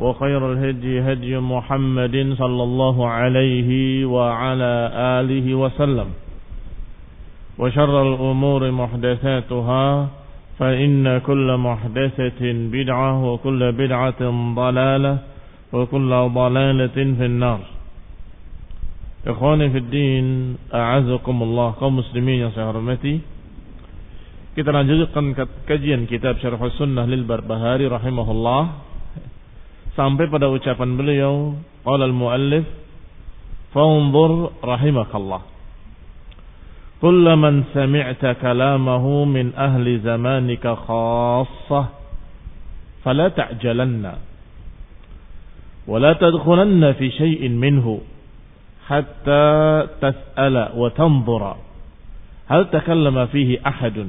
وخير الهدي هدي محمد صلى الله عليه وعلى آله وسلم. وشر الأمور محدثاتها فإن كل محدثة بدعة وكل بدعة ضلالة وكل ضلالة في النار. إخواني في الدين أعزكم الله yang saya hormati. Kita lanjutkan kajian kitab Syarh Sunnah lil Barbahari rahimahullah. Sampai pada ucapan beliau qala al muallif fanzur rahimakallah. من سمعت كلامه من أهل زمانك خاصة فلا تعجلن ولا تدخلن في شيء منه حتى تسأل وتنظر هل تكلم فيه أحد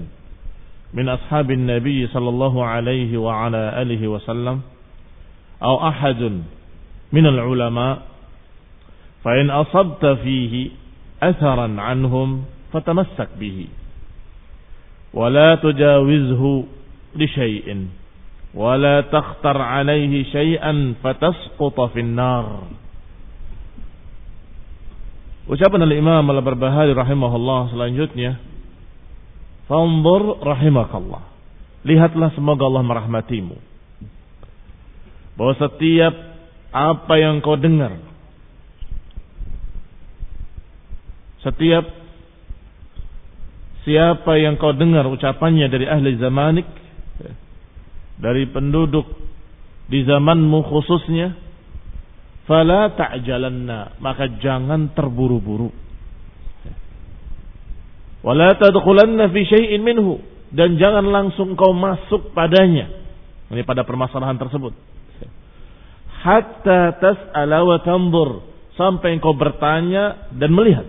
من أصحاب النبي صلى الله عليه وعلى آله وسلم أو أحد من العلماء فإن أصبت فيه أثرا عنهم فتمسك به. ولا تجاوزه لشيء ولا li عليه شيئا فتسقط في النار. Ucapan al-Imam al-Barbahari rahimahullah selanjutnya Fanzur rahimakallah. Lihatlah semoga Allah merahmatimu. Bahwa setiap apa yang kau dengar Setiap siapa yang kau dengar ucapannya dari ahli zamanik dari penduduk di zamanmu khususnya fala ta'jalanna maka jangan terburu-buru. Wala tadkhulanna fi syai'in minhu dan jangan langsung kau masuk padanya. Ini pada permasalahan tersebut hatta tas'ala wa tanzur sampai engkau bertanya dan melihat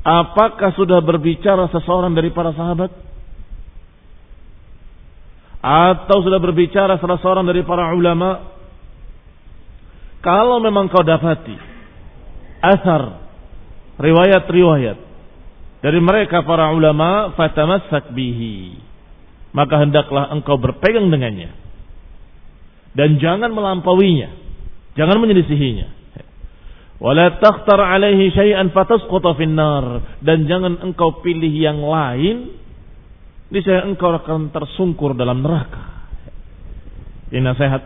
Apakah sudah berbicara seseorang dari para sahabat? Atau sudah berbicara salah seorang dari para ulama? Kalau memang kau dapati asar riwayat-riwayat dari mereka para ulama fatamassak bihi maka hendaklah engkau berpegang dengannya dan jangan melampauinya jangan menyelisihinya Wala takhtar alaihi syai'an finnar dan jangan engkau pilih yang lain niscaya engkau akan tersungkur dalam neraka. Ini nasihat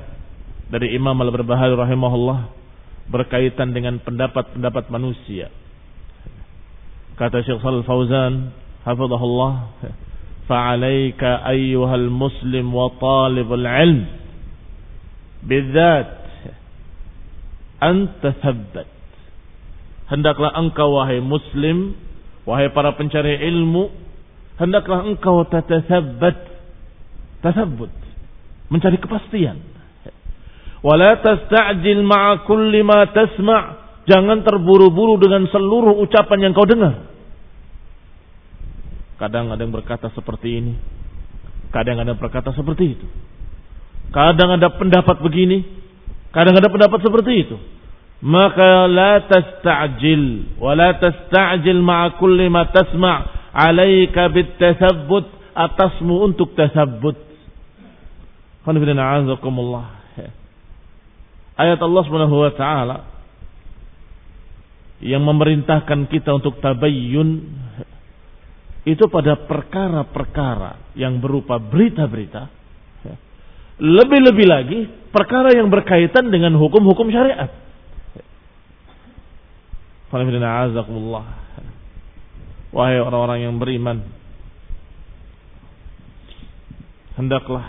dari Imam Al-Barbahari rahimahullah berkaitan dengan pendapat-pendapat manusia. Kata Syekh Shalal Fauzan, hafizahullah, fa'alaika ayyuhal muslim wa talibul ilm bidzat anta hendaklah engkau wahai muslim wahai para pencari ilmu hendaklah engkau tatathabbat Tasabbut. Mencari kepastian. Wala tasta'jil ma'a kulli ma tasma' Jangan terburu-buru dengan seluruh ucapan yang kau dengar. Kadang ada yang berkata seperti ini. Kadang ada yang berkata seperti itu. Kadang ada pendapat begini. Kadang ada pendapat seperti itu. Maka la tasta'jil. Wa la tasta'jil ma'a kulli ma tasma' alaika bitasabbut atasmu untuk tasabbut. Ayat Allah Subhanahu wa taala yang memerintahkan kita untuk tabayyun itu pada perkara-perkara yang berupa berita-berita lebih-lebih lagi perkara yang berkaitan dengan hukum-hukum syariat. Wahai orang-orang yang beriman, hendaklah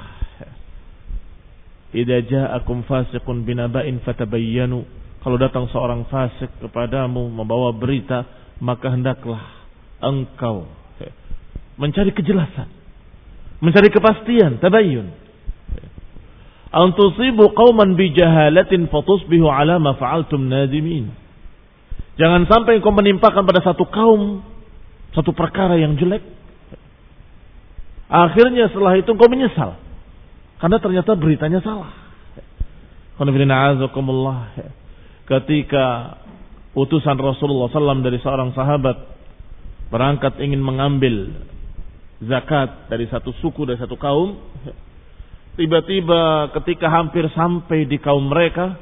idza ja'akum fasiqun binaba'in fatabayyanu kalau datang seorang fasik kepadamu membawa berita, maka hendaklah engkau mencari kejelasan, mencari kepastian, tabayyun. Antusibu qauman bijahalatin fatusbihu ala ma fa'altum nadimin. Jangan sampai engkau menimpakan pada satu kaum satu perkara yang jelek. Akhirnya setelah itu engkau menyesal. Karena ternyata beritanya salah. Ketika utusan Rasulullah SAW dari seorang sahabat berangkat ingin mengambil zakat dari satu suku dari satu kaum tiba-tiba ketika hampir sampai di kaum mereka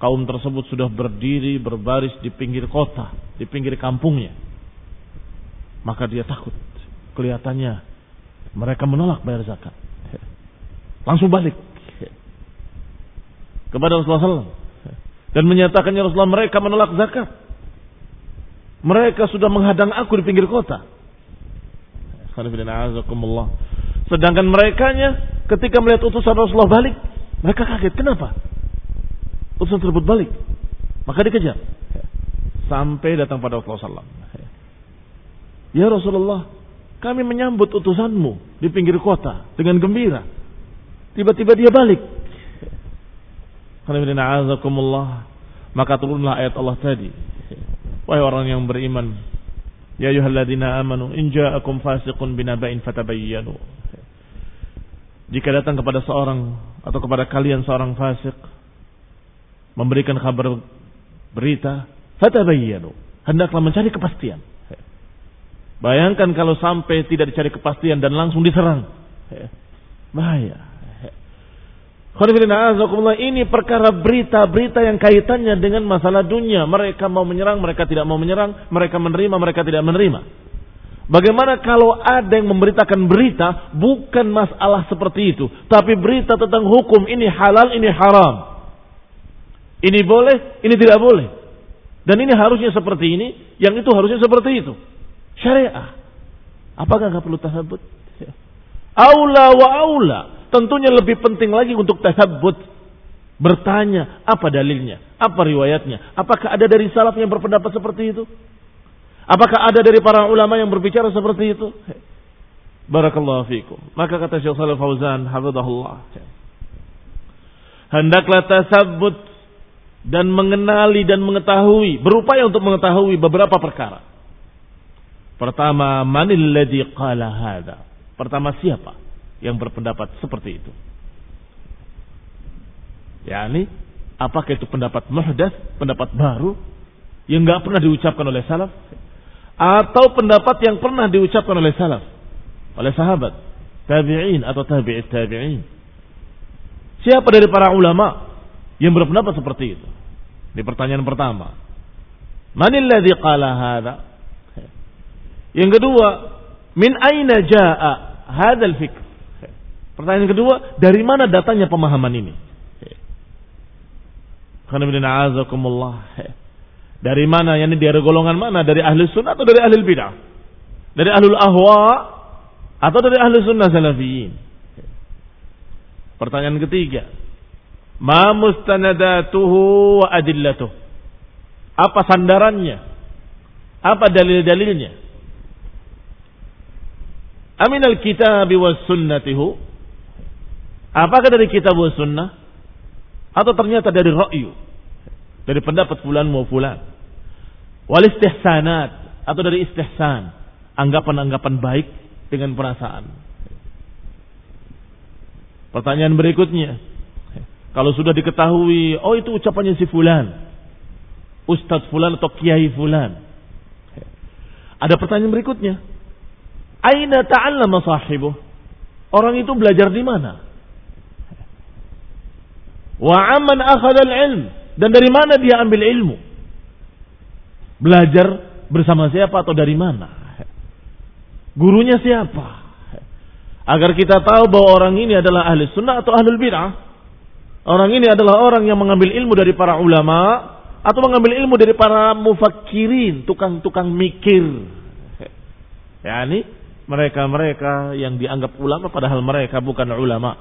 kaum tersebut sudah berdiri berbaris di pinggir kota di pinggir kampungnya. Maka dia takut. Kelihatannya mereka menolak bayar zakat. Langsung balik kepada Rasulullah SAW dan menyatakannya Rasulullah mereka menolak zakat. Mereka sudah menghadang aku di pinggir kota. Sedangkan mereka ketika melihat utusan Rasulullah balik, mereka kaget. Kenapa? Utusan tersebut balik. Maka dikejar. Sampai datang pada Rasulullah SAW. Ya Rasulullah, kami menyambut utusanmu di pinggir kota dengan gembira. Tiba-tiba dia balik. Maka turunlah ayat Allah tadi. Wahai orang yang beriman, ya ayyuhalladzina amanu in ja'akum fasiqun binaba'in fatabayyanu. Jika datang kepada seorang atau kepada kalian seorang fasik memberikan kabar berita, fatabayyanu. Hendaklah mencari kepastian. Bayangkan kalau sampai tidak dicari kepastian dan langsung diserang. Bahaya. Ini perkara berita-berita yang kaitannya dengan masalah dunia. Mereka mau menyerang, mereka tidak mau menyerang, mereka menerima, mereka tidak menerima. Bagaimana kalau ada yang memberitakan berita bukan masalah seperti itu, tapi berita tentang hukum ini halal, ini haram. Ini boleh, ini tidak boleh. Dan ini harusnya seperti ini, yang itu harusnya seperti itu. Syariah. Apakah nggak perlu tasabut? Aula wa aula tentunya lebih penting lagi untuk tasabbut. Bertanya, apa dalilnya? Apa riwayatnya? Apakah ada dari salaf yang berpendapat seperti itu? Apakah ada dari para ulama yang berbicara seperti itu? Barakallahu fikum. Maka kata Syekh Shalih Fauzan, hafizahullah. Hendaklah tasabbut dan mengenali dan mengetahui, berupaya untuk mengetahui beberapa perkara. Pertama, manil ladzi qala hadza? Pertama siapa? yang berpendapat seperti itu. Ya ini apakah itu pendapat muhdas, pendapat baru yang nggak pernah diucapkan oleh salaf atau pendapat yang pernah diucapkan oleh salaf, oleh sahabat, tabi'in atau tabi'it tabi'in. Siapa dari para ulama yang berpendapat seperti itu? Di pertanyaan pertama. Manil ladzi qala hadza? Yang kedua, min aina jaa hadzal fikr? Pertanyaan kedua, dari mana datanya pemahaman ini? Dari mana? Yani dari golongan mana? Dari ahli sunnah atau dari ahli bidah? Dari ahlul ahwa atau dari ahli sunnah salafiyin? Pertanyaan ketiga, ma mustanadatuhu wa adillatuh? Apa sandarannya? Apa dalil-dalilnya? Aminal kitab was sunnatihu Apakah dari kitab sunnah atau ternyata dari ra'yu? Dari pendapat fulan mau fulan. Wal istihsanat atau dari istihsan, anggapan-anggapan baik dengan perasaan. Pertanyaan berikutnya, kalau sudah diketahui, oh itu ucapannya si fulan, Ustadz fulan atau kiai fulan. Ada pertanyaan berikutnya, Aina ta'allama sahibuh? Orang itu belajar di mana? Wa amman akhadal ilm? Dan dari mana dia ambil ilmu? Belajar bersama siapa atau dari mana? Gurunya siapa? Agar kita tahu bahwa orang ini adalah ahli sunnah atau ahli bid'ah. Orang ini adalah orang yang mengambil ilmu dari para ulama atau mengambil ilmu dari para mufakirin, tukang-tukang mikir. Ya, ini mereka-mereka yang dianggap ulama padahal mereka bukan ulama,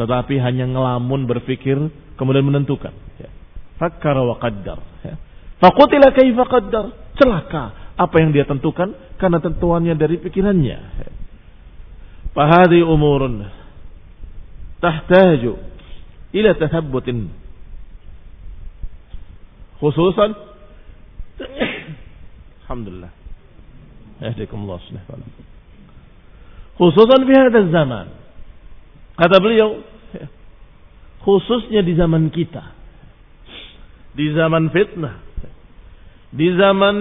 tetapi hanya ngelamun berpikir kemudian menentukan. Ya. Fakkara wa qaddar. Faqutila kaifa qaddar. Celaka apa yang dia tentukan karena tentuannya dari pikirannya. Fahadi umurun tahtaju ila tathabbutin khususan Alhamdulillah. Yahdikumullah subhanahu Khususan di hadal zaman. Kata beliau, khususnya di zaman kita. Di zaman fitnah. Di zaman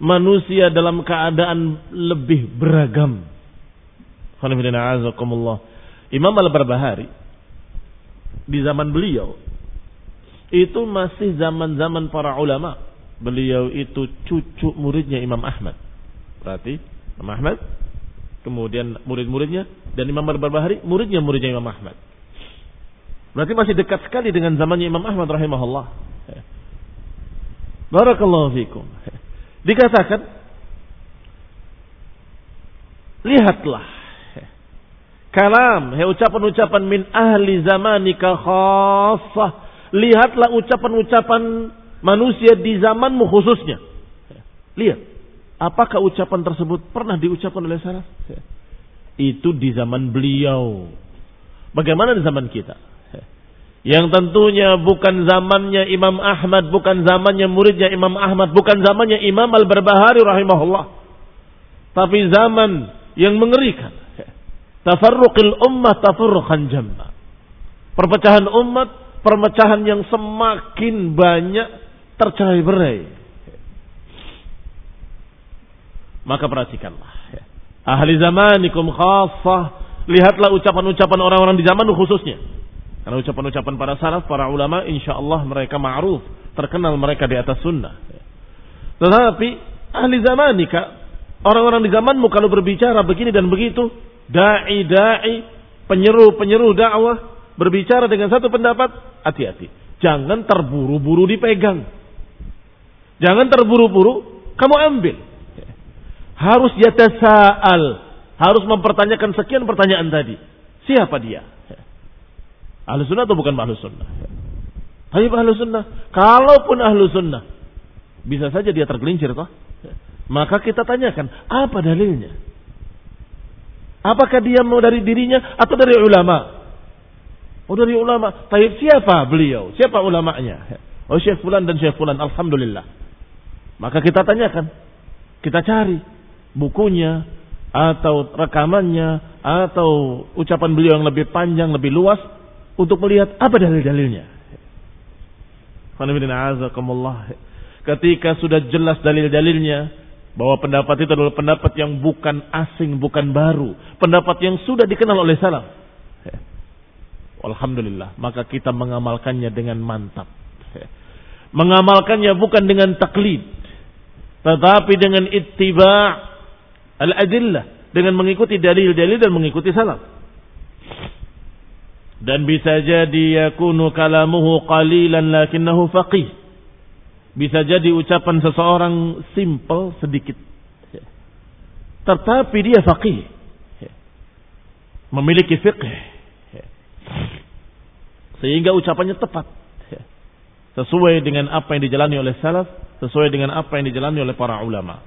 manusia dalam keadaan lebih beragam. Imam Al-Barbahari di zaman beliau itu masih zaman-zaman para ulama. Beliau itu cucu muridnya Imam Ahmad. Berarti Imam Ahmad kemudian murid-muridnya dan Imam Al-Barbahari muridnya muridnya Imam Ahmad. Berarti masih dekat sekali dengan zamannya Imam Ahmad rahimahullah. Barakallahu fikum. Dikatakan lihatlah kalam, ucapan-ucapan min ahli zamanika khassah. Lihatlah ucapan-ucapan manusia di zamanmu khususnya. Lihat Apakah ucapan tersebut pernah diucapkan oleh salaf? Itu di zaman beliau. Bagaimana di zaman kita? Yang tentunya bukan zamannya Imam Ahmad, bukan zamannya muridnya Imam Ahmad, bukan zamannya Imam Al-Barbahari rahimahullah. Tapi zaman yang mengerikan. Tafarruqil ummah tafarruqan jamma. Perpecahan umat, perpecahan yang semakin banyak tercerai-berai maka perhatikanlah. Ahli zamanikum khassah. Lihatlah ucapan-ucapan orang-orang di zaman khususnya. Karena ucapan-ucapan para salaf, para ulama, insya Allah mereka ma'ruf. Terkenal mereka di atas sunnah. Tetapi ahli zamanika, orang-orang di zamanmu kalau berbicara begini dan begitu, da'i-da'i, penyeru-penyeru dakwah, berbicara dengan satu pendapat, hati-hati. Jangan terburu-buru dipegang. Jangan terburu-buru kamu ambil harus yatasa'al, harus mempertanyakan sekian pertanyaan tadi. Siapa dia? Ahlu sunnah atau bukan ahlu sunnah? Tapi ahlu sunnah. Kalaupun ahlu sunnah, bisa saja dia tergelincir toh. Maka kita tanyakan, apa dalilnya? Apakah dia mau dari dirinya atau dari ulama? Oh dari ulama. Tapi siapa beliau? Siapa ulamanya? Oh Syekh Fulan dan Syekh Fulan. Alhamdulillah. Maka kita tanyakan. Kita cari bukunya atau rekamannya atau ucapan beliau yang lebih panjang, lebih luas untuk melihat apa dalil-dalilnya. Ketika sudah jelas dalil-dalilnya bahwa pendapat itu adalah pendapat yang bukan asing, bukan baru, pendapat yang sudah dikenal oleh salaf. Alhamdulillah, maka kita mengamalkannya dengan mantap. Mengamalkannya bukan dengan taklid, tetapi dengan ittiba' al-adillah dengan mengikuti dalil-dalil dan mengikuti salaf. Dan bisa jadi yakunu kalamuhu qalilan lakinnahu faqih. Bisa jadi ucapan seseorang simple sedikit. Tetapi dia faqih. Memiliki fiqh. Sehingga ucapannya tepat. Sesuai dengan apa yang dijalani oleh salaf. Sesuai dengan apa yang dijalani oleh para ulama.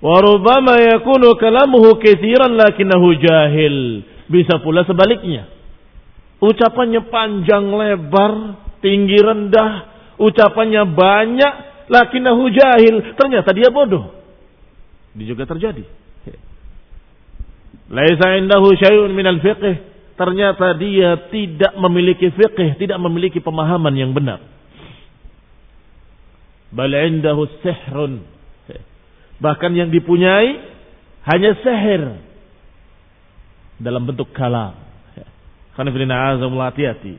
Warubama yakunu kalamuhu kathiran lakinnahu jahil. Bisa pula sebaliknya. Ucapannya panjang lebar, tinggi rendah, ucapannya banyak, lakinahu jahil. Ternyata dia bodoh. Ini juga terjadi. Laisa indahu syai'un minal fiqh. Ternyata dia tidak memiliki fiqh, tidak memiliki pemahaman yang benar. Bal indahu sihrun. Bahkan yang dipunyai hanya sihir dalam bentuk kalam. Karena hati-hati.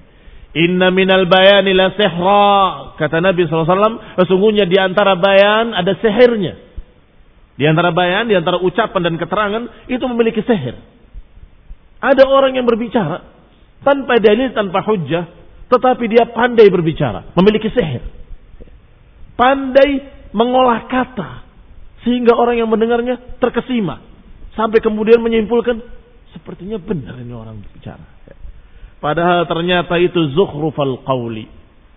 Inna minal bayani la sihra. Kata Nabi SAW, sesungguhnya di antara bayan ada sihirnya. Di antara bayan, di antara ucapan dan keterangan, itu memiliki sihir. Ada orang yang berbicara tanpa dalil, tanpa hujah, tetapi dia pandai berbicara, memiliki sihir. Pandai mengolah kata, sehingga orang yang mendengarnya terkesima. Sampai kemudian menyimpulkan, sepertinya benar ini orang berbicara. Padahal ternyata itu zukhrufal qawli.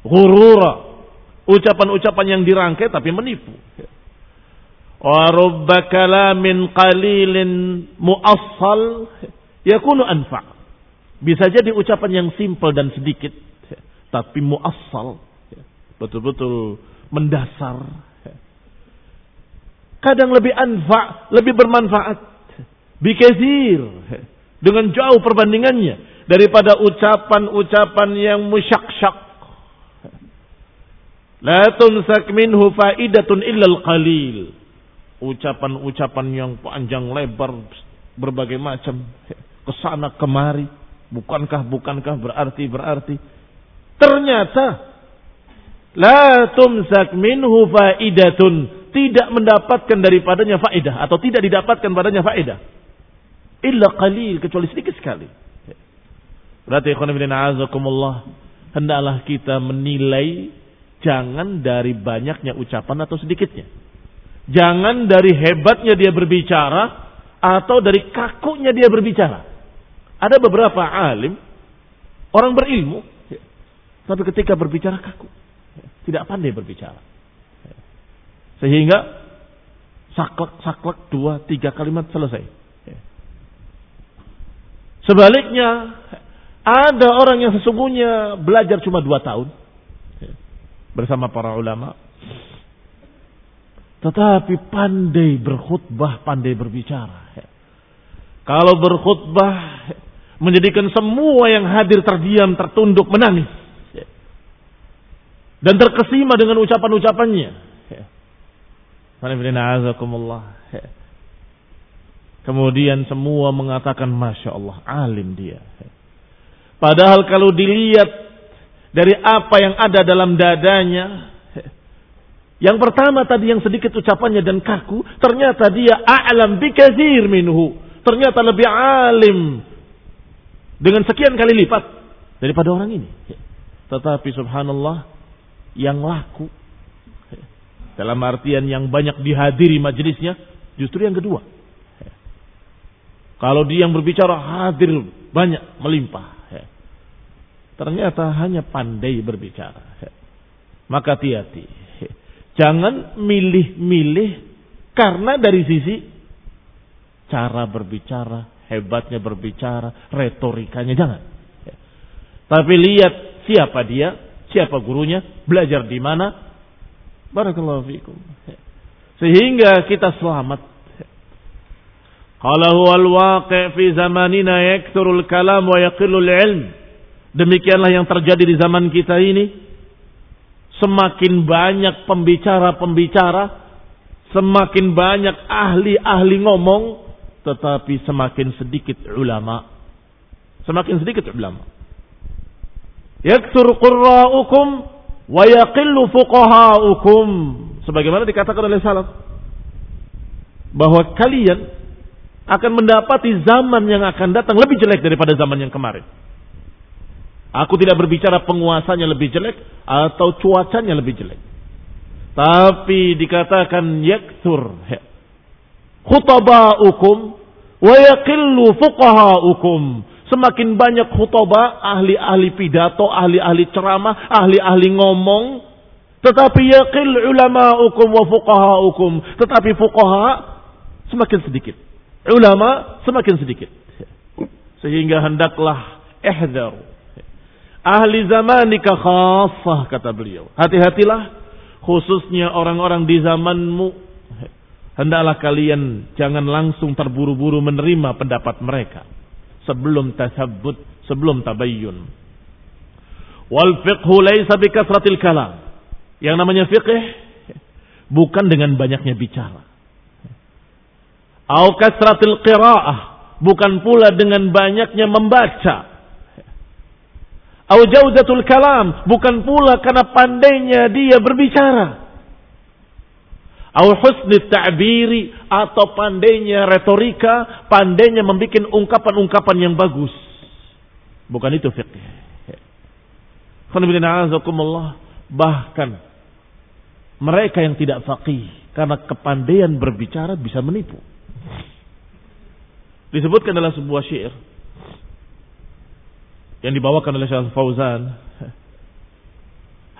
Ghurura. Ucapan-ucapan yang dirangkai tapi menipu. Wa rubba kalamin qalilin muassal yakunu anfa. Bisa jadi ucapan yang simpel dan sedikit. Tapi muassal. Betul-betul mendasar kadang lebih anfa, lebih bermanfaat. Bikesir. Dengan jauh perbandingannya. Daripada ucapan-ucapan yang musyak-syak. La tunsak minhu faidatun illal qalil. Ucapan-ucapan yang panjang lebar berbagai macam. Ke sana kemari. Bukankah, bukankah, berarti, berarti. Ternyata. La tumsak minhu faidatun tidak mendapatkan daripadanya faedah atau tidak didapatkan padanya faedah. Illa qalil kecuali sedikit sekali. Berarti ikhwan bin a'azakumullah hendaklah kita menilai jangan dari banyaknya ucapan atau sedikitnya. Jangan dari hebatnya dia berbicara atau dari kakunya dia berbicara. Ada beberapa alim orang berilmu tapi ketika berbicara kaku tidak pandai berbicara. Sehingga saklek-saklek dua, tiga kalimat selesai. Sebaliknya, ada orang yang sesungguhnya belajar cuma dua tahun bersama para ulama. Tetapi pandai berkhutbah, pandai berbicara. Kalau berkhutbah menjadikan semua yang hadir terdiam, tertunduk, menangis. Dan terkesima dengan ucapan-ucapannya. Kemudian semua mengatakan Masya Allah alim dia. Padahal kalau dilihat dari apa yang ada dalam dadanya. Yang pertama tadi yang sedikit ucapannya dan kaku. Ternyata dia a'lam bikazir minhu. Ternyata lebih alim. Dengan sekian kali lipat. Daripada orang ini. Tetapi subhanallah. Yang laku dalam artian yang banyak dihadiri majelisnya, justru yang kedua. Kalau dia yang berbicara hadir banyak melimpah. Ternyata hanya pandai berbicara. Maka hati-hati. Jangan milih-milih karena dari sisi cara berbicara, hebatnya berbicara, retorikanya jangan. Tapi lihat siapa dia, siapa gurunya, belajar di mana, Barakallahu fikum. Sehingga kita selamat. Qala huwa al-waqi' fi zamanina yakthurul kalam wa yaqillul ilm. Demikianlah yang terjadi di zaman kita ini. Semakin banyak pembicara-pembicara, semakin banyak ahli-ahli ngomong, tetapi semakin sedikit ulama. Semakin sedikit ulama. Yakthur qurra'ukum wa yaqillu fuqahaukum sebagaimana dikatakan oleh salaf bahwa kalian akan mendapati zaman yang akan datang lebih jelek daripada zaman yang kemarin. Aku tidak berbicara penguasanya lebih jelek atau cuacanya lebih jelek. Tapi dikatakan yaktur khutabaukum wa yaqillu fuqahaukum Semakin banyak khutbah, ahli-ahli pidato, ahli-ahli ceramah, ahli-ahli ngomong. Tetapi yaqil ulama'ukum wa fuqaha'ukum. Tetapi fuqaha semakin sedikit. Ulama semakin sedikit. Sehingga hendaklah ihdar. ahli zamanika khassah kata beliau. Hati-hatilah khususnya orang-orang di zamanmu hendaklah kalian jangan langsung terburu-buru menerima pendapat mereka sebelum tasabbut, sebelum tabayyun. Wal fiqhu laysa bikasratil kalam. Yang namanya fiqh bukan dengan banyaknya bicara. Au kasratil qiraah, bukan pula dengan banyaknya membaca. Au jaudatul kalam, bukan pula karena pandainya dia berbicara. Au husni ta'biri atau pandainya retorika, pandainya membuat ungkapan-ungkapan yang bagus. Bukan itu fiqh. Bahkan mereka yang tidak faqih karena kepandaian berbicara bisa menipu. Disebutkan dalam sebuah syair yang dibawakan oleh Syekh Fauzan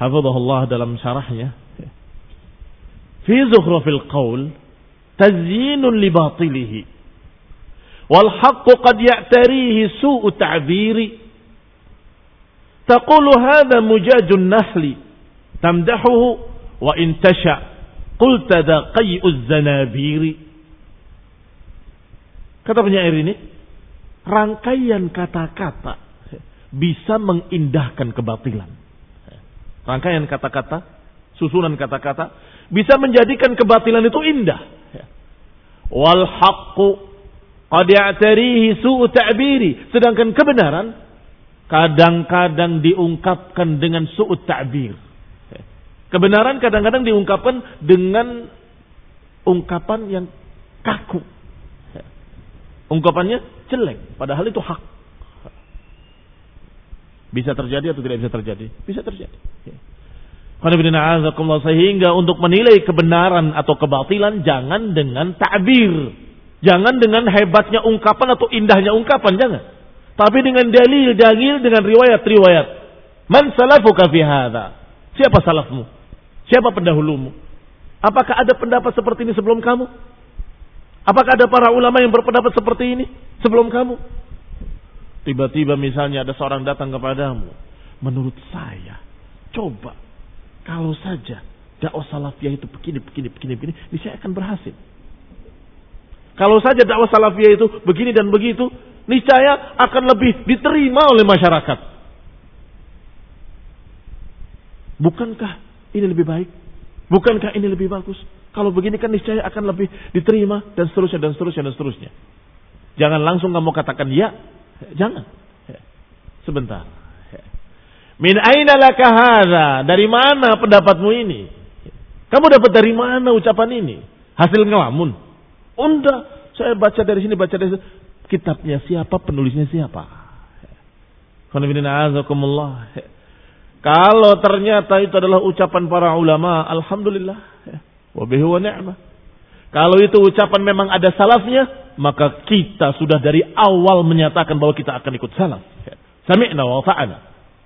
hafizahullah dalam syarahnya fi zukhrafil qaul tazyinun li batilihi wal haqqu qad ya'tarihi su'u ta'biri taqulu hadha mujajun nahli tamdahuhu wa in tasha qulta da qay'uz zanabiri kata penyair ini rangkaian kata-kata bisa mengindahkan kebatilan. Rangkaian kata-kata, susunan kata-kata bisa menjadikan kebatilan itu indah. Wal haqqu qad ya'tarihi su'u ta'biri, sedangkan kebenaran kadang-kadang diungkapkan dengan su'u ta'bir. Kebenaran kadang-kadang diungkapkan dengan ungkapan yang kaku. Ungkapannya jelek, padahal itu hak. Bisa terjadi atau tidak bisa terjadi? Bisa terjadi. Ya. Sehingga untuk menilai kebenaran atau kebatilan jangan dengan ta'bir. Jangan dengan hebatnya ungkapan atau indahnya ungkapan, jangan. Tapi dengan dalil, dalil dengan riwayat-riwayat. Man salafuka fi hadha? Siapa salafmu? Siapa pendahulumu? Apakah ada pendapat seperti ini sebelum kamu? Apakah ada para ulama yang berpendapat seperti ini sebelum kamu? Tiba-tiba misalnya ada seorang datang kepadamu. Menurut saya, coba kalau saja dakwah salafiyah itu begini, begini, begini, begini, ini saya akan berhasil. Kalau saja dakwah salafiyah itu begini dan begitu, niscaya akan lebih diterima oleh masyarakat. Bukankah ini lebih baik? Bukankah ini lebih bagus? Kalau begini kan niscaya akan lebih diterima dan seterusnya dan seterusnya dan seterusnya. Jangan langsung kamu katakan ya, Jangan. Sebentar. Min aina laka? Dari mana pendapatmu ini? Kamu dapat dari mana ucapan ini? Hasil ngelamun. Unda, saya baca dari sini, baca dari sini. Kitabnya siapa, penulisnya siapa? Kalau ternyata itu adalah ucapan para ulama, alhamdulillah. Wabihi wa ni'mah. Kalau itu ucapan memang ada salafnya, maka kita sudah dari awal menyatakan bahwa kita akan ikut salaf. Sami'na wa fa'ana.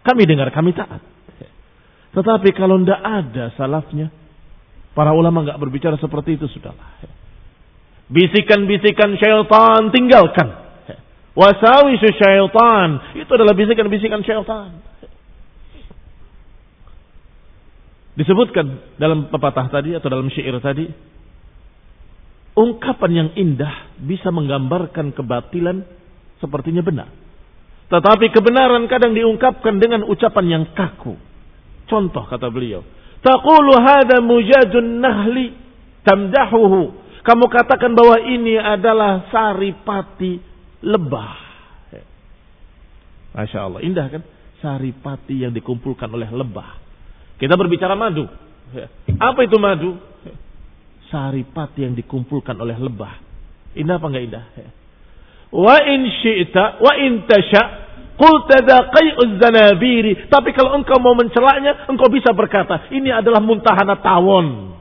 Kami dengar, kami taat. Tetapi kalau tidak ada salafnya, para ulama nggak berbicara seperti itu sudahlah. Bisikan-bisikan syaitan tinggalkan. Wasawisu syaitan. Itu adalah bisikan-bisikan syaitan. Disebutkan dalam pepatah tadi atau dalam syair tadi, ungkapan yang indah bisa menggambarkan kebatilan sepertinya benar. Tetapi kebenaran kadang diungkapkan dengan ucapan yang kaku. Contoh kata beliau. Taqulu hada mujajun nahli tamdahuhu. Kamu katakan bahwa ini adalah saripati lebah. Masya Allah. Indah kan? Saripati yang dikumpulkan oleh lebah. Kita berbicara madu. Apa itu madu? saripati yang dikumpulkan oleh lebah. Indah apa enggak indah? Wa in syi'ta wa in tasha qul tadaqai'uz zanabiri. Tapi kalau engkau mau mencelaknya, engkau bisa berkata, ini adalah muntahana tawon.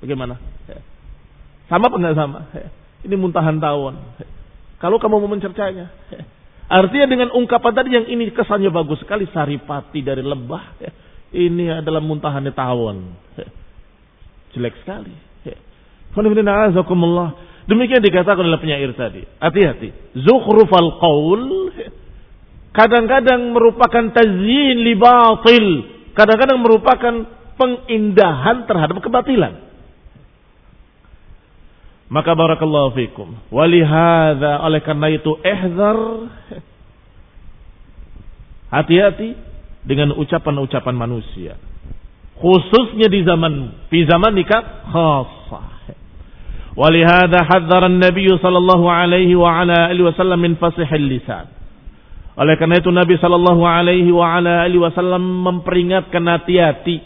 Bagaimana? Sama apa enggak sama? Ini muntahan tawon. Kalau kamu mau mencercanya. Artinya dengan ungkapan tadi yang ini kesannya bagus sekali. Saripati dari lebah. Ini adalah muntahan tawon. Jelek sekali. Ya. Demikian dikatakan oleh penyair tadi. Hati-hati. Zukhrufal qaul kadang-kadang merupakan tazyin li batil, kadang-kadang merupakan pengindahan terhadap kebatilan. Maka barakallahu fikum. Walihada oleh karena itu ihzar hati-hati dengan ucapan-ucapan manusia. Khususnya di zaman di zaman nikah khasah. Walihada hadzara Nabi sallallahu alaihi wa ala alihi wasallam min fasihil lisan. Oleh karena itu Nabi sallallahu alaihi wa ala alihi wasallam memperingatkan hati-hati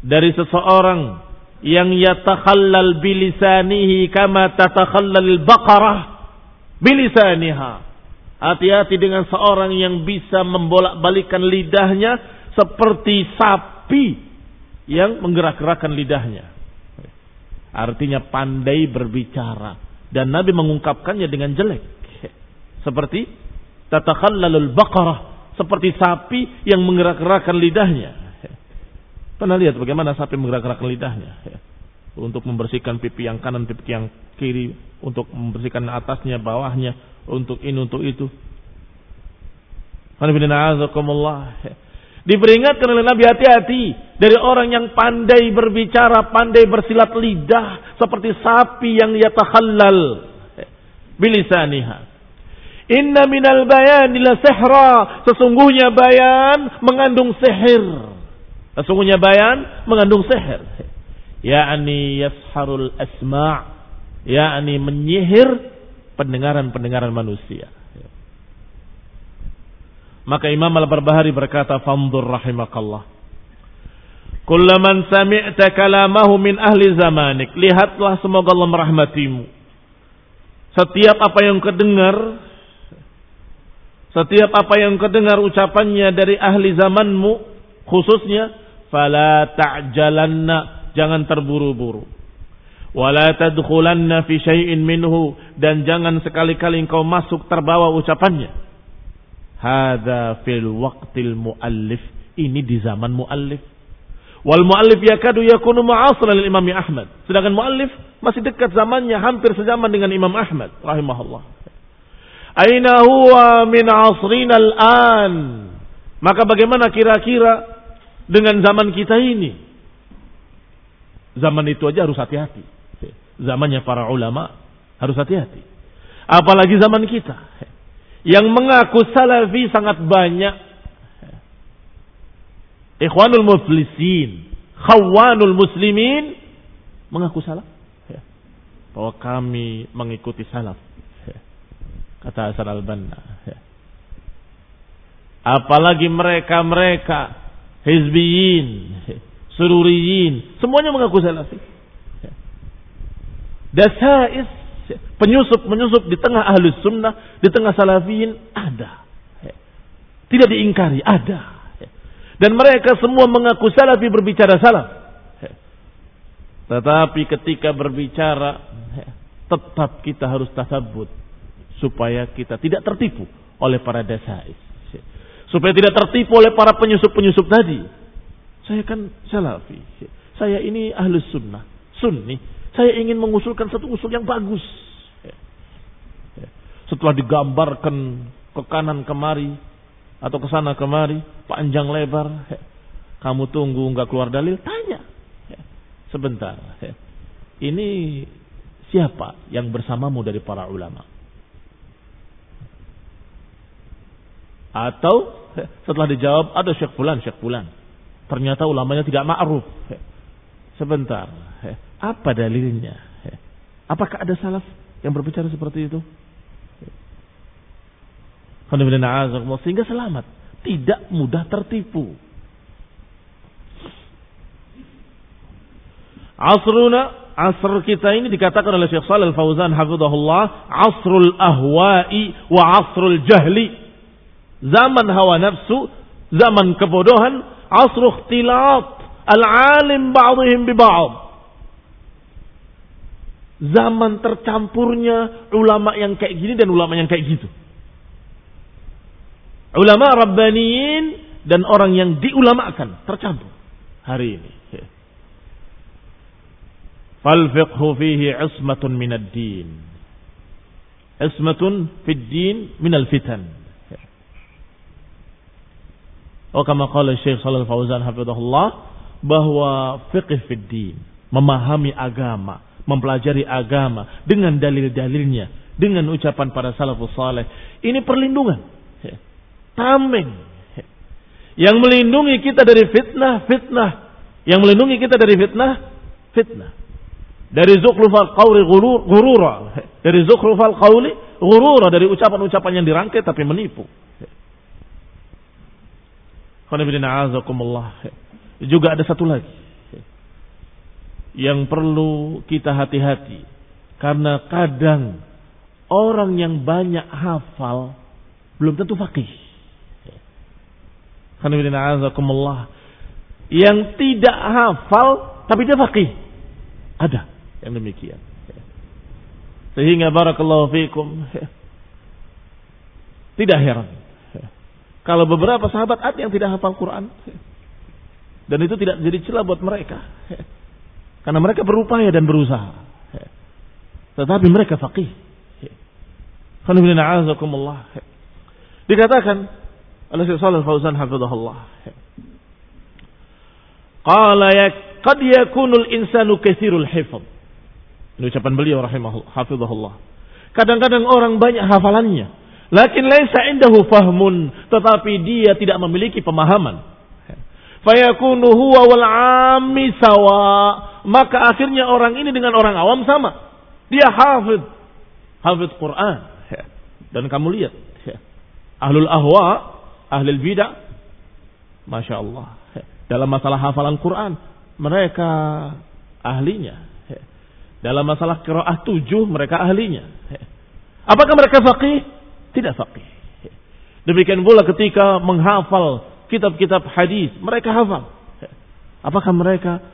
dari seseorang yang yatakhallal bilisanihi kama tatakhallal baqarah bilisaniha. Hati-hati dengan seorang yang bisa membolak-balikan lidahnya seperti sapi yang menggerak-gerakkan lidahnya. Artinya pandai berbicara dan Nabi mengungkapkannya dengan jelek. Seperti tatakhallalul baqarah, seperti sapi yang menggerak-gerakkan lidahnya. Pernah lihat bagaimana sapi menggerak-gerakkan lidahnya ya. untuk membersihkan pipi yang kanan, pipi yang kiri, untuk membersihkan atasnya, bawahnya, untuk ini, untuk itu. Ya. Diperingatkan oleh Nabi hati-hati dari orang yang pandai berbicara, pandai bersilat lidah seperti sapi yang yatakhallal ya. bilisaniha. Inna minal bayan ila sihra. Sesungguhnya bayan mengandung sihir. Sesungguhnya bayan mengandung seher. Ya'ni yasharul asma' yakni menyihir pendengaran-pendengaran manusia. Maka Imam Al-Barbahari berkata, "Fanzur rahimakallah. Kullaman sami'ta kalamahu min ahli zamanik." Lihatlah semoga Allah merahmatimu. Setiap apa yang kedengar setiap apa yang kedengar ucapannya dari ahli zamanmu khususnya fala ta'jalanna. Jangan terburu-buru. Wala tadkhulanna fi syai'in minhu. Dan jangan sekali-kali engkau masuk terbawa ucapannya. Hadza fil waqtil muallif. Ini di zaman muallif. Wal muallif yakadu yakunu ma'asra lil Imam Ahmad. Sedangkan muallif masih dekat zamannya hampir sezaman dengan Imam Ahmad rahimahullah. Aina huwa min asrina al-an? Maka bagaimana kira-kira dengan zaman kita ini. Zaman itu aja harus hati-hati. Zamannya para ulama harus hati-hati. Apalagi zaman kita. Yang mengaku salafi sangat banyak. Ikhwanul muflisin. Khawanul muslimin. Mengaku salaf. Bahwa kami mengikuti salaf. Kata Hasan al-Banna. Apalagi mereka-mereka hizbiyin, sururiyin, semuanya mengaku salafi. Dasais, penyusup-penyusup di tengah ahlus sunnah, di tengah salafiyin ada. Tidak diingkari, ada. Dan mereka semua mengaku salafi berbicara salaf. Tetapi ketika berbicara, tetap kita harus tasabut. Supaya kita tidak tertipu oleh para dasais. Supaya tidak tertipu oleh para penyusup-penyusup tadi. Saya kan salafi. Saya ini ahlus sunnah. Sunni. Saya ingin mengusulkan satu usul yang bagus. Setelah digambarkan ke kanan kemari. Atau ke sana kemari. Panjang lebar. Kamu tunggu nggak keluar dalil. Tanya. Sebentar. Ini siapa yang bersamamu dari para ulama? Atau setelah dijawab ada Syekh Fulan, Syekh Fulan. Ternyata ulamanya tidak ma'ruf. Sebentar. Apa dalilnya? Apakah ada salaf yang berbicara seperti itu? Sehingga selamat. Tidak mudah tertipu. Asruna, asr kita ini dikatakan oleh Syekh Shalal Fauzan hafizahullah, asrul ahwa'i wa asrul jahli zaman hawa nafsu, zaman kebodohan, asru ikhtilat, al-alim ba'dihim bi ba'd. Zaman tercampurnya ulama yang kayak gini dan ulama yang kayak gitu. Ulama rabbaniyin dan orang yang diulamakan tercampur hari ini. Fal fiqhu fihi ismatun minad din. Ismatun fid din minal fitan Oh kama qala Syekh Shalal Fauzan hafizahullah bahwa fiqh fid din, memahami agama, mempelajari agama dengan dalil-dalilnya, dengan ucapan para salafus saleh, ini perlindungan. Tameng. Yang melindungi kita dari fitnah, fitnah. Yang melindungi kita dari fitnah, fitnah. Dari zukhrufal qawli gurura. Dari zukhrufal qawli gurura. Dari ucapan-ucapan yang dirangkai tapi menipu. Juga ada satu lagi. Yang perlu kita hati-hati. Karena kadang orang yang banyak hafal belum tentu fakih. Yang tidak hafal tapi dia fakih. Ada yang demikian. Sehingga barakallahu fiikum tidak heran kalau beberapa sahabat ada yang tidak hafal Quran. Dan itu tidak jadi celah buat mereka. Karena mereka berupaya dan berusaha. Tetapi mereka faqih. Dikatakan oleh Syekh Shalal Fauzan hafizahullah. Qala ya qad yakunul insanu katsirul hifz. Ini ucapan beliau rahimahullah hafizahullah. Kadang-kadang orang banyak hafalannya, Lakin laisa indahu fahmun, tetapi dia tidak memiliki pemahaman. Fayakunu huwa wal ammi sawa. Maka akhirnya orang ini dengan orang awam sama. Dia hafid. Hafid Quran. Dan kamu lihat. Ahlul ahwa, ahlul bidah. Masya Allah. Dalam masalah hafalan Quran. Mereka ahlinya. Dalam masalah kiraah tujuh mereka ahlinya. Apakah mereka faqih? Tidak faqih. Demikian pula ketika menghafal kitab-kitab hadis, mereka hafal. Apakah mereka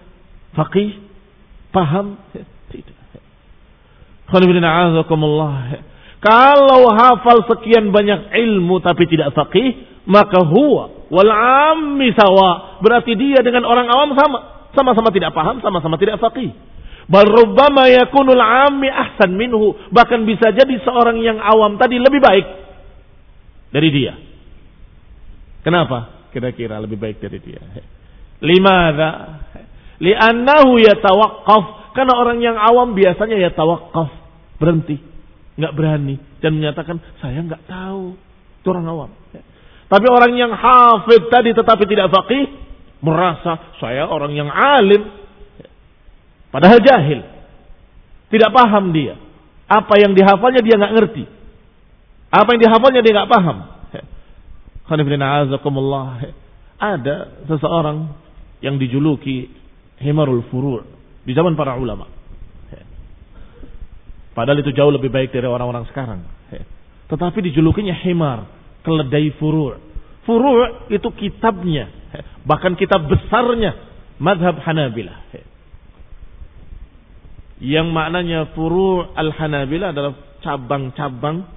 faqih? Paham? Tidak. Kalau hafal sekian banyak ilmu tapi tidak faqih, maka huwa wal ammi sawa. Berarti dia dengan orang awam sama. Sama-sama tidak paham, sama-sama tidak faqih. Bal rubbama yakunul ammi ahsan minhu. Bahkan bisa jadi seorang yang awam tadi lebih baik dari dia. Kenapa? Kira-kira lebih baik dari dia. Limada? Li'annahu yatawaqqaf. Karena orang yang awam biasanya yatawaqqaf. Berhenti. Nggak berani. Dan menyatakan, saya nggak tahu. Itu orang awam. Tapi orang yang hafid tadi tetapi tidak faqih. Merasa saya orang yang alim Padahal jahil. Tidak paham dia. Apa yang dihafalnya dia nggak ngerti. Apa yang dihafalnya dia nggak paham. Ada seseorang yang dijuluki Himarul Furur di zaman para ulama. Padahal itu jauh lebih baik dari orang-orang sekarang. Tetapi dijulukinya Himar, keledai furur. Furur itu kitabnya, bahkan kitab besarnya madhab Hanabilah yang maknanya furu' al-Hanabila adalah cabang-cabang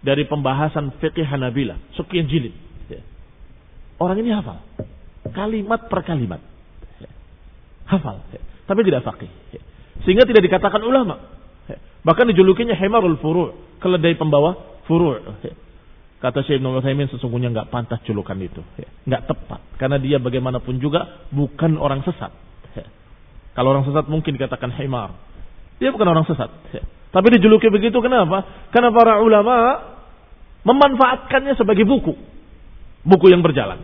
dari pembahasan fikih Hanabila, sekian jilid. Orang ini hafal kalimat per kalimat. Hafal, tapi tidak fakih. Sehingga tidak dikatakan ulama. Bahkan dijulukinya Himarul Furu', keledai pembawa furu'. Kata Syekh Ibn Uthaymin sesungguhnya nggak pantas julukan itu. nggak tepat. Karena dia bagaimanapun juga bukan orang sesat. Kalau orang sesat mungkin dikatakan himar. Dia bukan orang sesat. Tapi dijuluki begitu kenapa? Karena para ulama memanfaatkannya sebagai buku. Buku yang berjalan.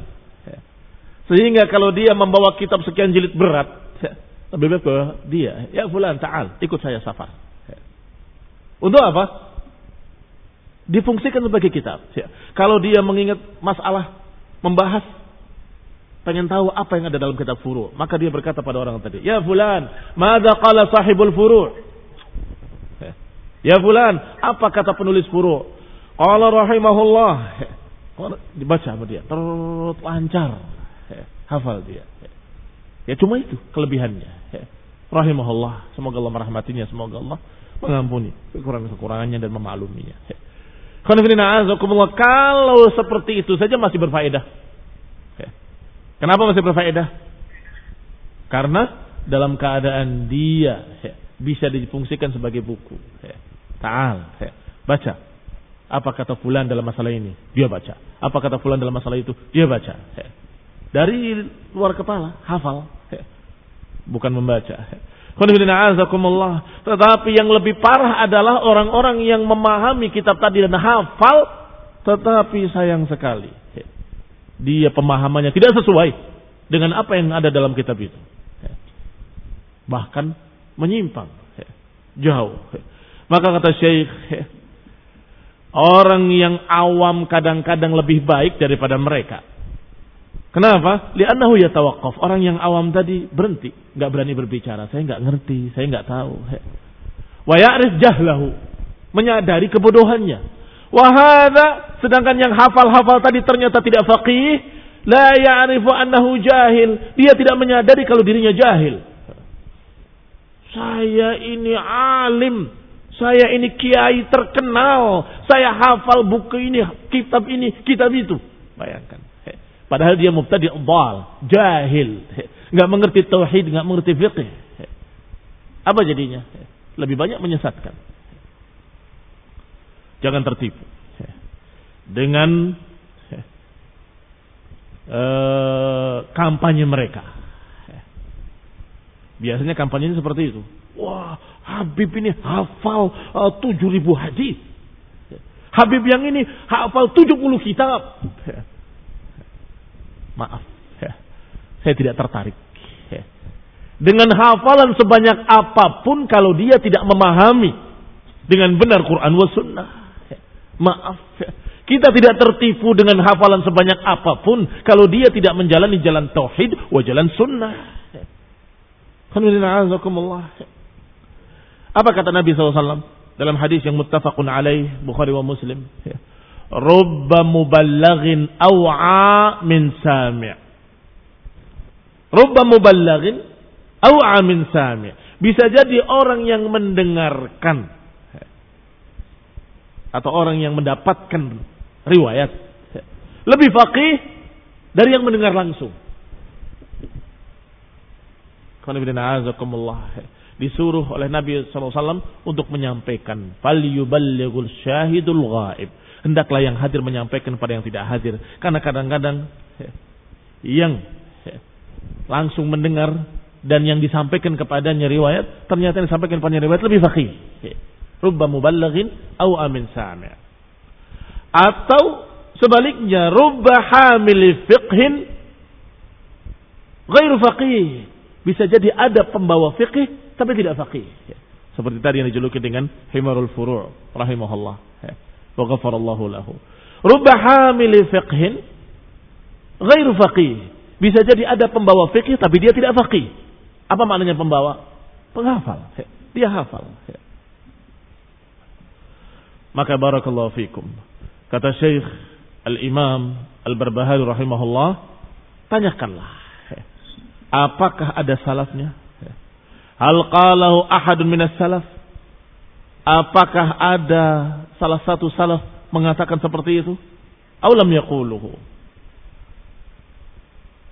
Sehingga kalau dia membawa kitab sekian jilid berat, lebih baik dia. Ya fulan, ta'al, ikut saya safar. Untuk apa? Difungsikan sebagai kitab. Kalau dia mengingat masalah, membahas pengen tahu apa yang ada dalam kitab furu, maka dia berkata pada orang tadi, "Ya fulan, mada qala sahibul furu?" Ya fulan, apa kata penulis furu? Qala rahimahullah. Dibaca sama dia, terus lancar. Hafal dia. Ya cuma itu kelebihannya. Rahimahullah, semoga Allah merahmatinya, semoga Allah mengampuni kekurangan-kekurangannya dan memakluminya. Kalau seperti itu saja masih berfaedah. Kenapa masih berfaedah? Karena dalam keadaan dia bisa difungsikan sebagai buku. Ta'al. Baca. Apa kata fulan dalam masalah ini? Dia baca. Apa kata fulan dalam masalah itu? Dia baca. Dari luar kepala, hafal. Bukan membaca. Tetapi yang lebih parah adalah orang-orang yang memahami kitab tadi dan hafal. Tetapi sayang sekali. Dia pemahamannya tidak sesuai dengan apa yang ada dalam kitab itu. Bahkan menyimpang. Jauh. Maka kata Syekh, orang yang awam kadang-kadang lebih baik daripada mereka. Kenapa? Li'annahu yatawaqqaf. Orang yang awam tadi berhenti, nggak berani berbicara. Saya nggak ngerti, saya nggak tahu. Wa ya'rif jahlahu. Menyadari kebodohannya. Wahada sedangkan yang hafal-hafal tadi ternyata tidak faqih, la ya'rifu annahu jahil. Dia tidak menyadari kalau dirinya jahil. Saya ini alim, saya ini kiai terkenal, saya hafal buku ini, kitab ini, kitab itu. Bayangkan. Padahal dia mubtadi' dhal, jahil, nggak mengerti tauhid, nggak mengerti fiqh. Apa jadinya? Lebih banyak menyesatkan. Jangan tertipu dengan uh, kampanye mereka. Biasanya kampanye seperti itu. Wah, Habib ini hafal uh, 7000 hadis. Habib yang ini hafal 70 kitab. Maaf, ya. saya tidak tertarik. Dengan hafalan sebanyak apa pun kalau dia tidak memahami dengan benar Quran wa sunnah. Maaf, kita tidak tertipu dengan hafalan sebanyak apa pun kalau dia tidak menjalani jalan tauhid wa jalan sunnah. Apa kata Nabi SAW dalam hadis yang muttafaqun alaih Bukhari wa Muslim? rubba muballagin aw'a min sami' rubba muballagin aw'a min sami' bisa jadi orang yang mendengarkan. Atau orang yang mendapatkan riwayat. Lebih faqih dari yang mendengar langsung. Disuruh oleh Nabi SAW untuk menyampaikan. Fal yuballighul syahidul ghaib hendaklah yang hadir menyampaikan kepada yang tidak hadir. Karena kadang-kadang yang langsung mendengar dan yang disampaikan kepadanya riwayat ternyata yang disampaikan kepadanya riwayat lebih faqih. Rubba muballaghin au amin sami'. Atau sebaliknya rubba hamil fiqhin ghairu faqih. Bisa jadi ada pembawa fiqih tapi tidak faqih. Seperti tadi yang dijuluki dengan himarul furu' rahimahullah wa ghafarallahu lahu. Rubba hamili fiqhin ghairu faqih. Bisa jadi ada pembawa fikih tapi dia tidak faqih. Apa maknanya pembawa? Penghafal. Dia hafal. Maka barakallahu fikum. Kata Syekh Al-Imam Al-Barbahari rahimahullah, tanyakanlah. Apakah ada salafnya? Hal qalahu ahadun minas salaf? Apakah ada salah satu salaf mengatakan seperti itu? Aulam yaquluhu.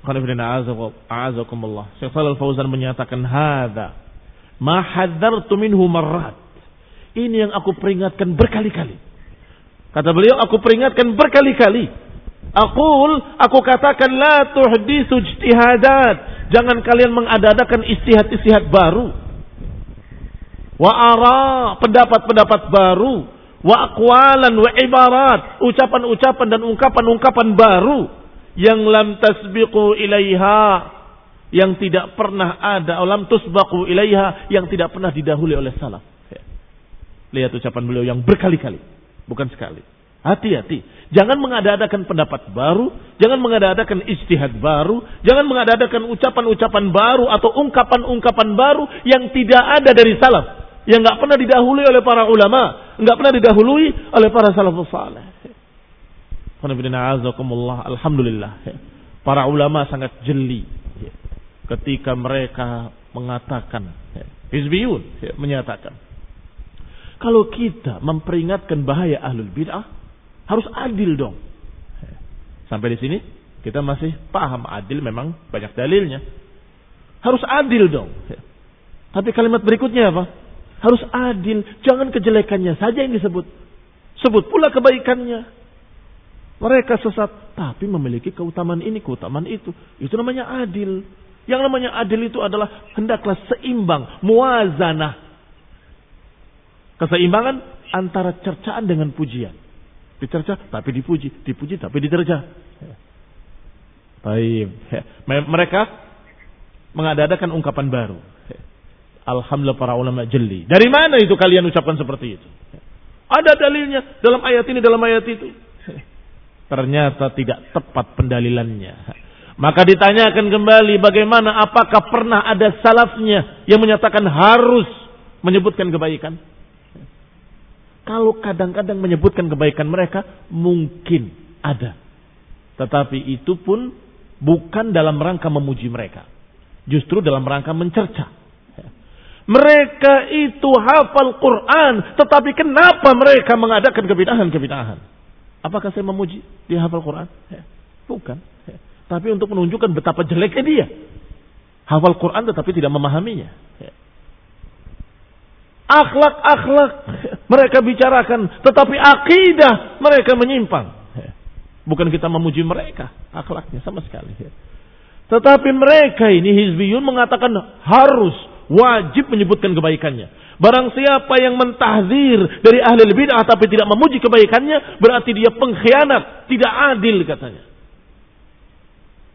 A'azakumullah. Syekh Shalal Fauzan menyatakan hada ma hadzartu minhu marrat. Ini yang aku peringatkan berkali-kali. Kata beliau, aku peringatkan berkali-kali. Aqul, aku katakan la tuhdisu ijtihadat. Jangan kalian mengadakan istihad-istihad baru. Wa ara pendapat-pendapat baru. Wa aqwalan wa ibarat. Ucapan-ucapan dan ungkapan-ungkapan baru. Yang lam tasbiqu ilaiha yang tidak pernah ada. Alam tusbaqu ilaiha yang tidak pernah didahului oleh salaf. Lihat ucapan beliau yang berkali-kali. Bukan sekali hati-hati jangan mengadakan pendapat baru jangan mengadakan istihad baru jangan mengadakan ucapan-ucapan baru atau ungkapan-ungkapan baru yang tidak ada dari salaf yang nggak pernah didahului oleh para ulama, nggak pernah didahului oleh para salafus saleh. Alhamdulillah. Para ulama sangat jeli ketika mereka mengatakan Hizbiyun menyatakan kalau kita memperingatkan bahaya ahlul bid'ah harus adil dong. Sampai di sini kita masih paham adil memang banyak dalilnya. Harus adil dong. Tapi kalimat berikutnya apa? Harus adil. Jangan kejelekannya saja yang disebut. Sebut pula kebaikannya. Mereka sesat tapi memiliki keutamaan ini, keutamaan itu. Itu namanya adil. Yang namanya adil itu adalah hendaklah seimbang, muazanah. Keseimbangan antara cercaan dengan pujian. Dicerca tapi dipuji, dipuji tapi diterja. Baik. Mereka mengadakan ungkapan baru. Alhamdulillah para ulama jeli. Dari mana itu kalian ucapkan seperti itu? Ada dalilnya dalam ayat ini, dalam ayat itu. Ternyata tidak tepat pendalilannya. Maka ditanyakan kembali bagaimana apakah pernah ada salafnya yang menyatakan harus menyebutkan kebaikan? Kalau kadang-kadang menyebutkan kebaikan mereka mungkin ada. Tetapi itu pun bukan dalam rangka memuji mereka. Justru dalam rangka mencerca. Mereka itu hafal Quran, tetapi kenapa mereka mengadakan kebidahan-kebidahan? Apakah saya memuji dia hafal Quran? Bukan. Tapi untuk menunjukkan betapa jeleknya dia. Hafal Quran tetapi tidak memahaminya. Akhlak-akhlak mereka bicarakan, tetapi akidah mereka menyimpang. Bukan kita memuji mereka, akhlaknya sama sekali. Tetapi mereka ini hizbiyun mengatakan harus wajib menyebutkan kebaikannya. Barang siapa yang mentahzir dari ahli bid'ah tapi tidak memuji kebaikannya, berarti dia pengkhianat, tidak adil katanya.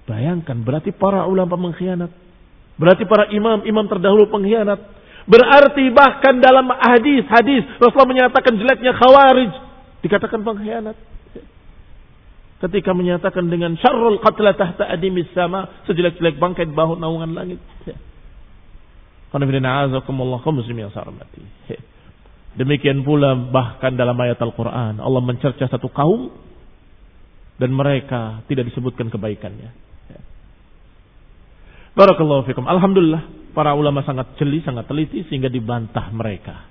Bayangkan, berarti para ulama pengkhianat. Berarti para imam-imam terdahulu pengkhianat. Berarti bahkan dalam hadis-hadis Rasulullah menyatakan jeleknya khawarij. Dikatakan pengkhianat. Ketika menyatakan dengan syarrul qatla tahta adimis sama. Sejelek-jelek bangkai bahu naungan langit. Demikian pula bahkan dalam ayat Al-Quran. Allah mencerca satu kaum. Dan mereka tidak disebutkan kebaikannya. Barakallahu fikum. Alhamdulillah. Para ulama sangat jeli, sangat teliti. Sehingga dibantah mereka.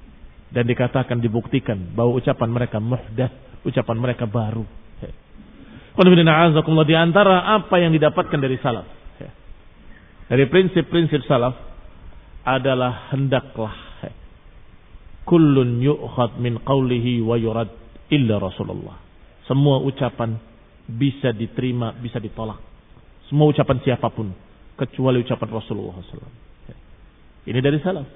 Dan dikatakan, dibuktikan. Bahwa ucapan mereka muhdah. Ucapan mereka baru. Di antara apa yang didapatkan dari salaf. Dari prinsip-prinsip salaf adalah hendaklah kullun yu'khad min qawlihi wa yurad illa Rasulullah. Semua ucapan bisa diterima, bisa ditolak. Semua ucapan siapa pun kecuali ucapan Rasulullah. Ini dari salaf.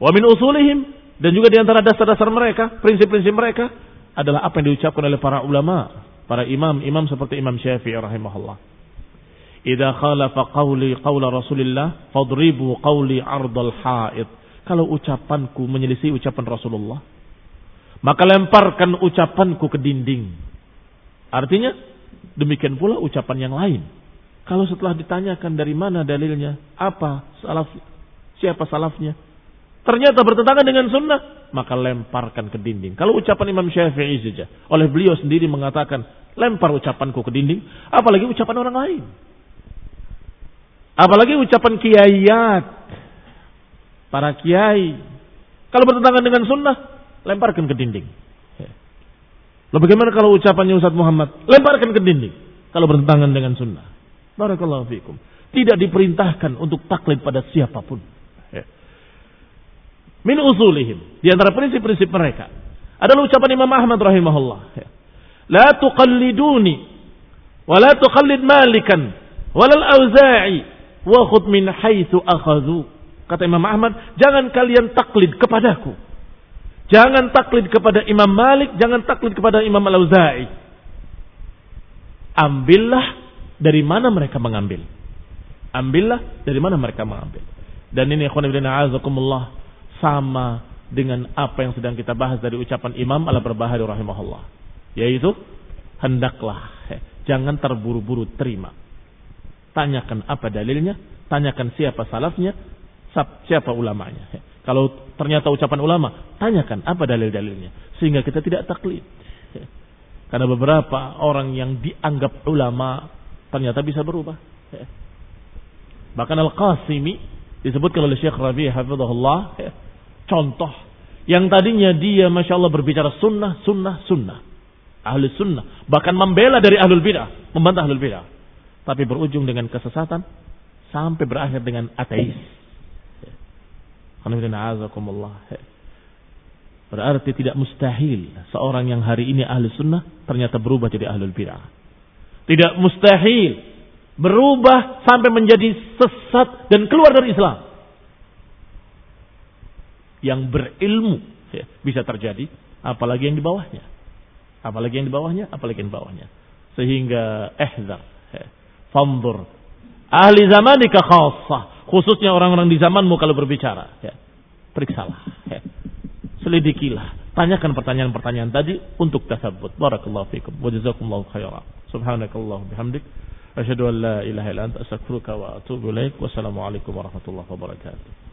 Wa min usulihim dan juga di antara dasar-dasar mereka, prinsip-prinsip mereka adalah apa yang diucapkan oleh para ulama, para imam, imam seperti Imam Syafi'i rahimahullah. Idza khalafa qawli qawla Rasulillah fadribu qawli ardal haid. Kalau ucapanku menyelisih ucapan Rasulullah, maka lemparkan ucapanku ke dinding. Artinya demikian pula ucapan yang lain. Kalau setelah ditanyakan dari mana dalilnya, apa salaf, siapa salafnya, ternyata bertentangan dengan sunnah, maka lemparkan ke dinding. Kalau ucapan Imam Syafi'i saja, oleh beliau sendiri mengatakan, lempar ucapanku ke dinding, apalagi ucapan orang lain. Apalagi ucapan kiaiat. Para kiai. Kalau bertentangan dengan sunnah, lemparkan ke dinding. Lalu bagaimana kalau ucapannya Ustaz Muhammad? Lemparkan ke dinding. Kalau bertentangan dengan sunnah. Barakallahu fikum. Tidak diperintahkan untuk taklid pada siapa pun. Min usulihim. Di antara prinsip-prinsip mereka. Adalah ucapan Imam Ahmad rahimahullah. La tuqalliduni. Wa la tuqallid malikan. Walal auza'i wa khud min haitsu akhadhu. Kata Imam Ahmad, jangan kalian taklid kepadaku. Jangan taklid kepada Imam Malik, jangan taklid kepada Imam Al-Auza'i. Ambillah dari mana mereka mengambil. Ambillah dari mana mereka mengambil. Dan ini ikhwan ibn a'azakumullah sama dengan apa yang sedang kita bahas dari ucapan Imam Al-Barbahari rahimahullah. Yaitu hendaklah jangan terburu-buru terima Tanyakan apa dalilnya, tanyakan siapa salafnya, siapa ulamanya. Kalau ternyata ucapan ulama, tanyakan apa dalil-dalilnya. Sehingga kita tidak taklid. Karena beberapa orang yang dianggap ulama ternyata bisa berubah. Bahkan Al-Qasimi disebutkan oleh Syekh Rabi' hafizahullah contoh yang tadinya dia Masya Allah berbicara sunnah, sunnah, sunnah. Ahli sunnah. Bahkan membela dari ahlul bidah. Membantah ahlul bidah tapi berujung dengan kesesatan sampai berakhir dengan ateis. Berarti tidak mustahil seorang yang hari ini ahli sunnah ternyata berubah jadi ahlul bid'ah. Tidak mustahil berubah sampai menjadi sesat dan keluar dari Islam. Yang berilmu ya, bisa terjadi, apalagi yang di bawahnya. Apalagi yang di bawahnya, apalagi yang di bawahnya. Sehingga ehzar, ya, fandur. Ahli zamanika khassah. Khususnya orang-orang di zamanmu kalau berbicara. Ya, periksalah. Ya selidikilah. Tanyakan pertanyaan-pertanyaan tadi untuk tasabut. Barakallahu fikum. Wa jazakumullahu khairan. Subhanakallahu bihamdik. Asyhadu an la ilaha illa anta wa atubu ilaik. Wassalamualaikum warahmatullahi wabarakatuh.